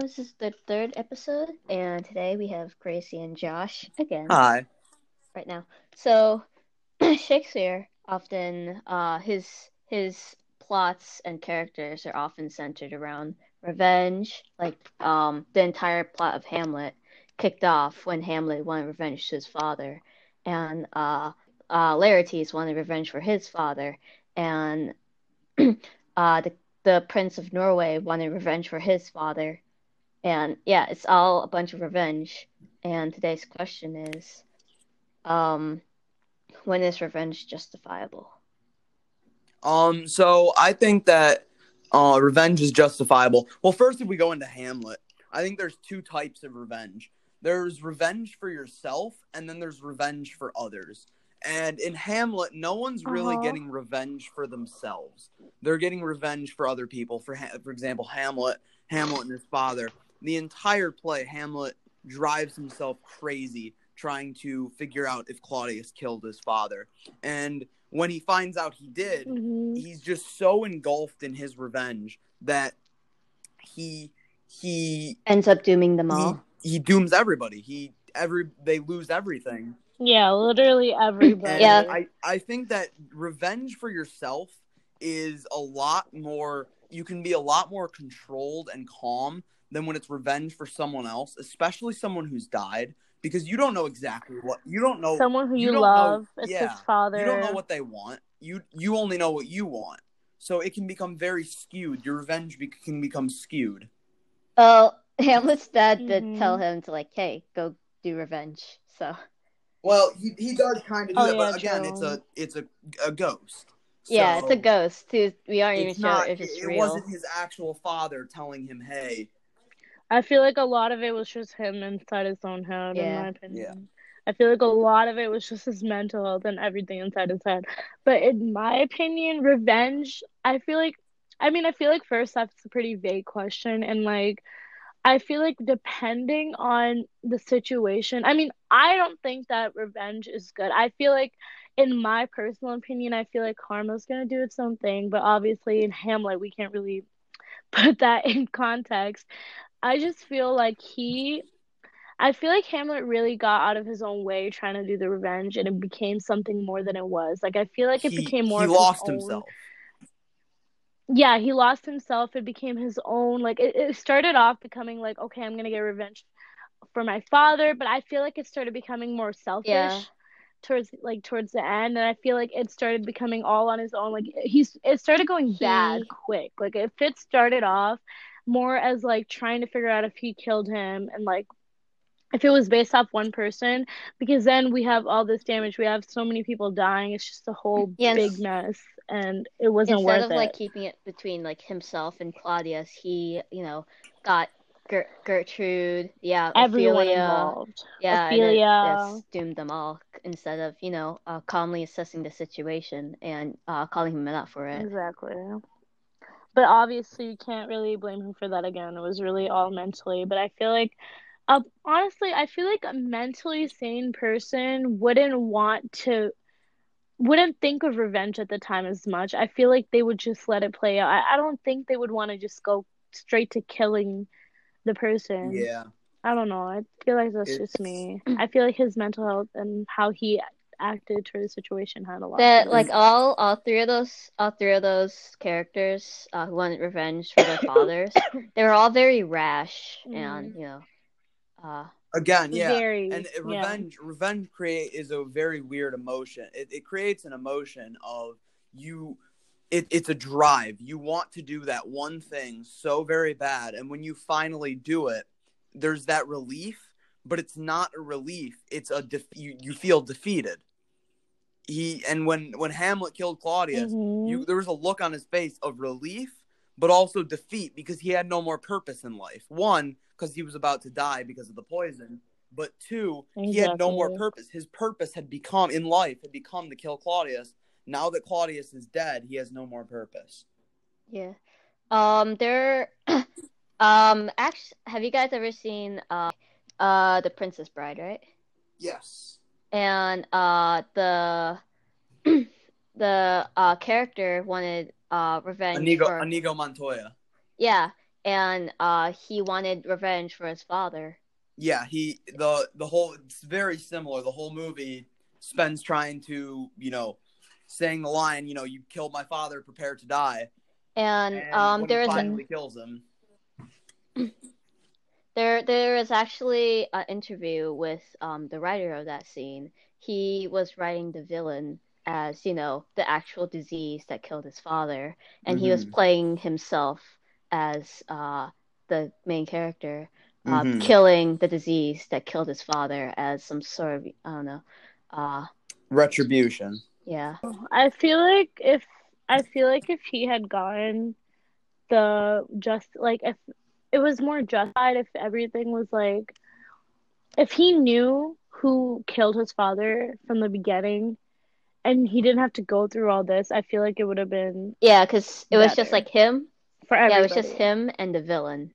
this is the third episode, and today we have Gracie and Josh again. Hi. Right now, so Shakespeare often uh his his plots and characters are often centered around revenge. Like um the entire plot of Hamlet kicked off when Hamlet wanted revenge to his father, and uh, uh Laertes wanted revenge for his father, and uh the the Prince of Norway wanted revenge for his father. And yeah, it's all a bunch of revenge. And today's question is um when is revenge justifiable? Um, so I think that uh, revenge is justifiable. Well, first, if we go into Hamlet, I think there's two types of revenge. There's revenge for yourself, and then there's revenge for others. And in Hamlet, no one's really Uh-huh. getting revenge for themselves. They're getting revenge for other people. For ha- for example, Hamlet, Hamlet and his father. The entire play, Hamlet drives himself crazy trying to figure out if Claudius killed his father. And when he finds out he did, Mhm. he's just so engulfed in his revenge that he he Ends up dooming them all. he, he dooms everybody. He every they lose everything. Yeah, literally everybody. Yeah. I, I think that revenge for yourself is a lot more you can be a lot more controlled and calm than when it's revenge for someone else, especially someone who's died, because you don't know exactly what you don't know Someone who you, don't know- love. it's yeah, his father. you don't know what they want. You you only know what you want. So it can become very skewed. Your revenge be- can become skewed. Well, Hamlet's dad did Mhm. tell him to like, hey, go do revenge. So Well, he, he does kind of do Oh, that, but again, true. it's a it's a, a ghost. yeah, it's a ghost. Who we aren't even It's sure not. if it's it real. wasn't his actual father telling him, "Hey, I feel like a lot of it was just him inside his own head, in Yeah. my opinion. I feel like a lot of it was just his mental health and everything inside his head. But in my opinion, revenge, I feel like, I mean, I feel like first that's a pretty vague question. And like, I feel like depending on the situation, I mean, I don't think that revenge is good. I feel like, in my personal opinion, I feel like karma's gonna do its own thing. But obviously, in Hamlet, we can't really put that in context. I just feel like he, I feel like Hamlet really got out of his own way trying to do the revenge, and it became something more than it was. Like I feel like it he, became more he of his lost own- himself." Yeah, he lost himself. It became his own. Like it, it started off becoming like, okay, I'm gonna get revenge for my father, but I feel like it started becoming more selfish Yeah. towards like towards the end, and I feel like it started becoming all on his own. Like he's it started going bad quick. Like if it started off more as like trying to figure out if he killed him and like if it was based off one person, because then we have all this damage. We have so many people dying. It's just a whole Yes. big mess, and it wasn't Instead worth of it. like keeping it between like himself and Claudius, he, you know, got Ger- Gertrude, yeah, Everyone Ophelia, involved. yeah, it- Ophelia. yes, doomed them all instead of you know uh, calmly assessing the situation and uh, calling him out for it. Exactly. But obviously, you can't really blame him for that again. It was really all mentally. But I feel like, uh, honestly, I feel like a mentally sane person wouldn't want to, wouldn't think of revenge at the time as much. I feel like they would just let it play out. I, I don't think they would want to just go straight to killing the person. Yeah, I don't know. I feel like that's It's- just me. I feel like his mental health and how he acted toward the situation had a lot. That do like all all three of those all three of those characters uh, who wanted revenge for their fathers, they were all very rash and you know, uh, again, yeah. Very. and uh, yeah. revenge revenge create is a very weird emotion it, it creates an emotion of you it, it's a drive you want to do that one thing so very bad and when you finally do it there's that relief but it's not a relief it's a def- you, you feel defeated he and when when hamlet killed claudius Mhm. you there was a look on his face of relief but also defeat because he had no more purpose in life one because he was about to die because of the poison but two he had no more purpose his purpose had become in life had become to kill claudius now that claudius is dead he has no more purpose yeah. Um, there. um, actually, have you guys ever seen uh, uh, the Princess Bride, right? yes And uh, the the uh character wanted uh revenge inigo for inigo montoya yeah and uh, he wanted revenge for his father. Yeah, he the the whole it's very similar. The whole movie spends trying to you know saying the line, you know, you killed my father, prepare to die. And, And um, there he is a, finally kills him. There there is actually an interview with um the writer of that scene. He was writing the villain as you know the actual disease that killed his father, and he was Mhm. playing himself as uh the main character, uh, Mhm. killing the disease that killed his father as some sort of I don't know, uh Retribution. yeah. I feel like if I feel like if he had gotten the just like if it was more justified if everything was like if he knew who killed his father from the beginning and he didn't have to go through all this, I feel like it would have been Yeah, because it was just like him. for Yeah, it was just him and the villain,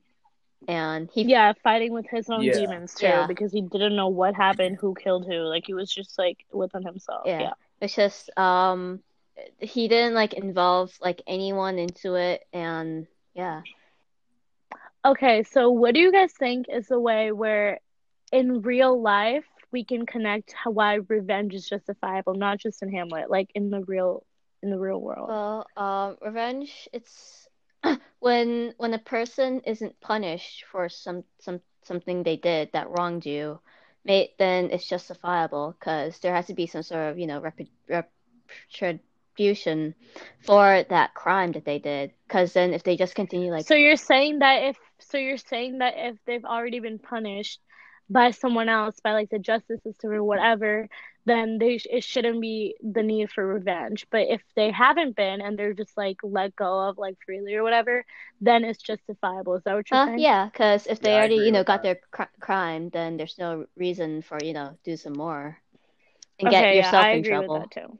and he Yeah, fighting with his own Yeah. demons too, Yeah. because he didn't know what happened, who killed who. Like he was just like within himself. Yeah. Yeah. It's just um he didn't like involve like anyone into it and yeah. Okay, so what do you guys think is the way where in real life we can connect how why revenge is justifiable, not just in Hamlet, like in the real in the real world? Well, um revenge it's when when a person isn't punished for some some something they did that wronged you, may, then it's justifiable because there has to be some sort of, you know, rep- retribution for that crime that they did. Because then if they just continue like so you're saying that if so you're saying that if they've already been punished by someone else, by like the justice system or whatever, then they sh- it shouldn't be the need for revenge. But if they haven't been and they're just like let go of like freely or whatever, then it's justifiable. Is that what you're Uh, saying? yeah, because if they Yeah, already, you know, got that. their cr crime, then there's no reason for, you know, do some more and get Okay, yeah, yourself I in agree trouble. with that too.